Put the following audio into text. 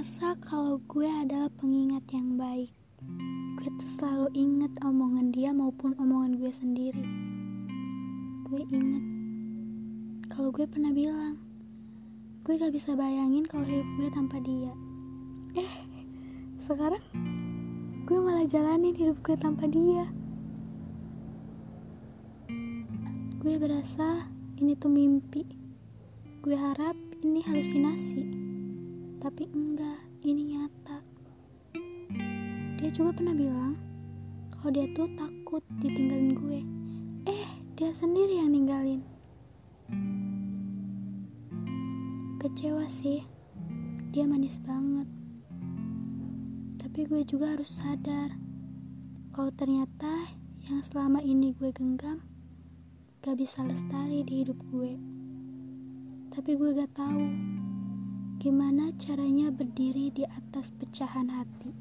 ngerasa kalau gue adalah pengingat yang baik. Gue tuh selalu inget omongan dia maupun omongan gue sendiri. Gue inget kalau gue pernah bilang, gue gak bisa bayangin kalau hidup gue tanpa dia. Eh, sekarang gue malah jalanin hidup gue tanpa dia. Gue berasa ini tuh mimpi. Gue harap ini halusinasi tapi enggak ini nyata. Dia juga pernah bilang kalau dia tuh takut ditinggalin gue. Eh dia sendiri yang ninggalin. Kecewa sih. Dia manis banget. Tapi gue juga harus sadar kalau ternyata yang selama ini gue genggam gak bisa lestari di hidup gue. Tapi gue gak tahu Gimana caranya berdiri di atas pecahan hati?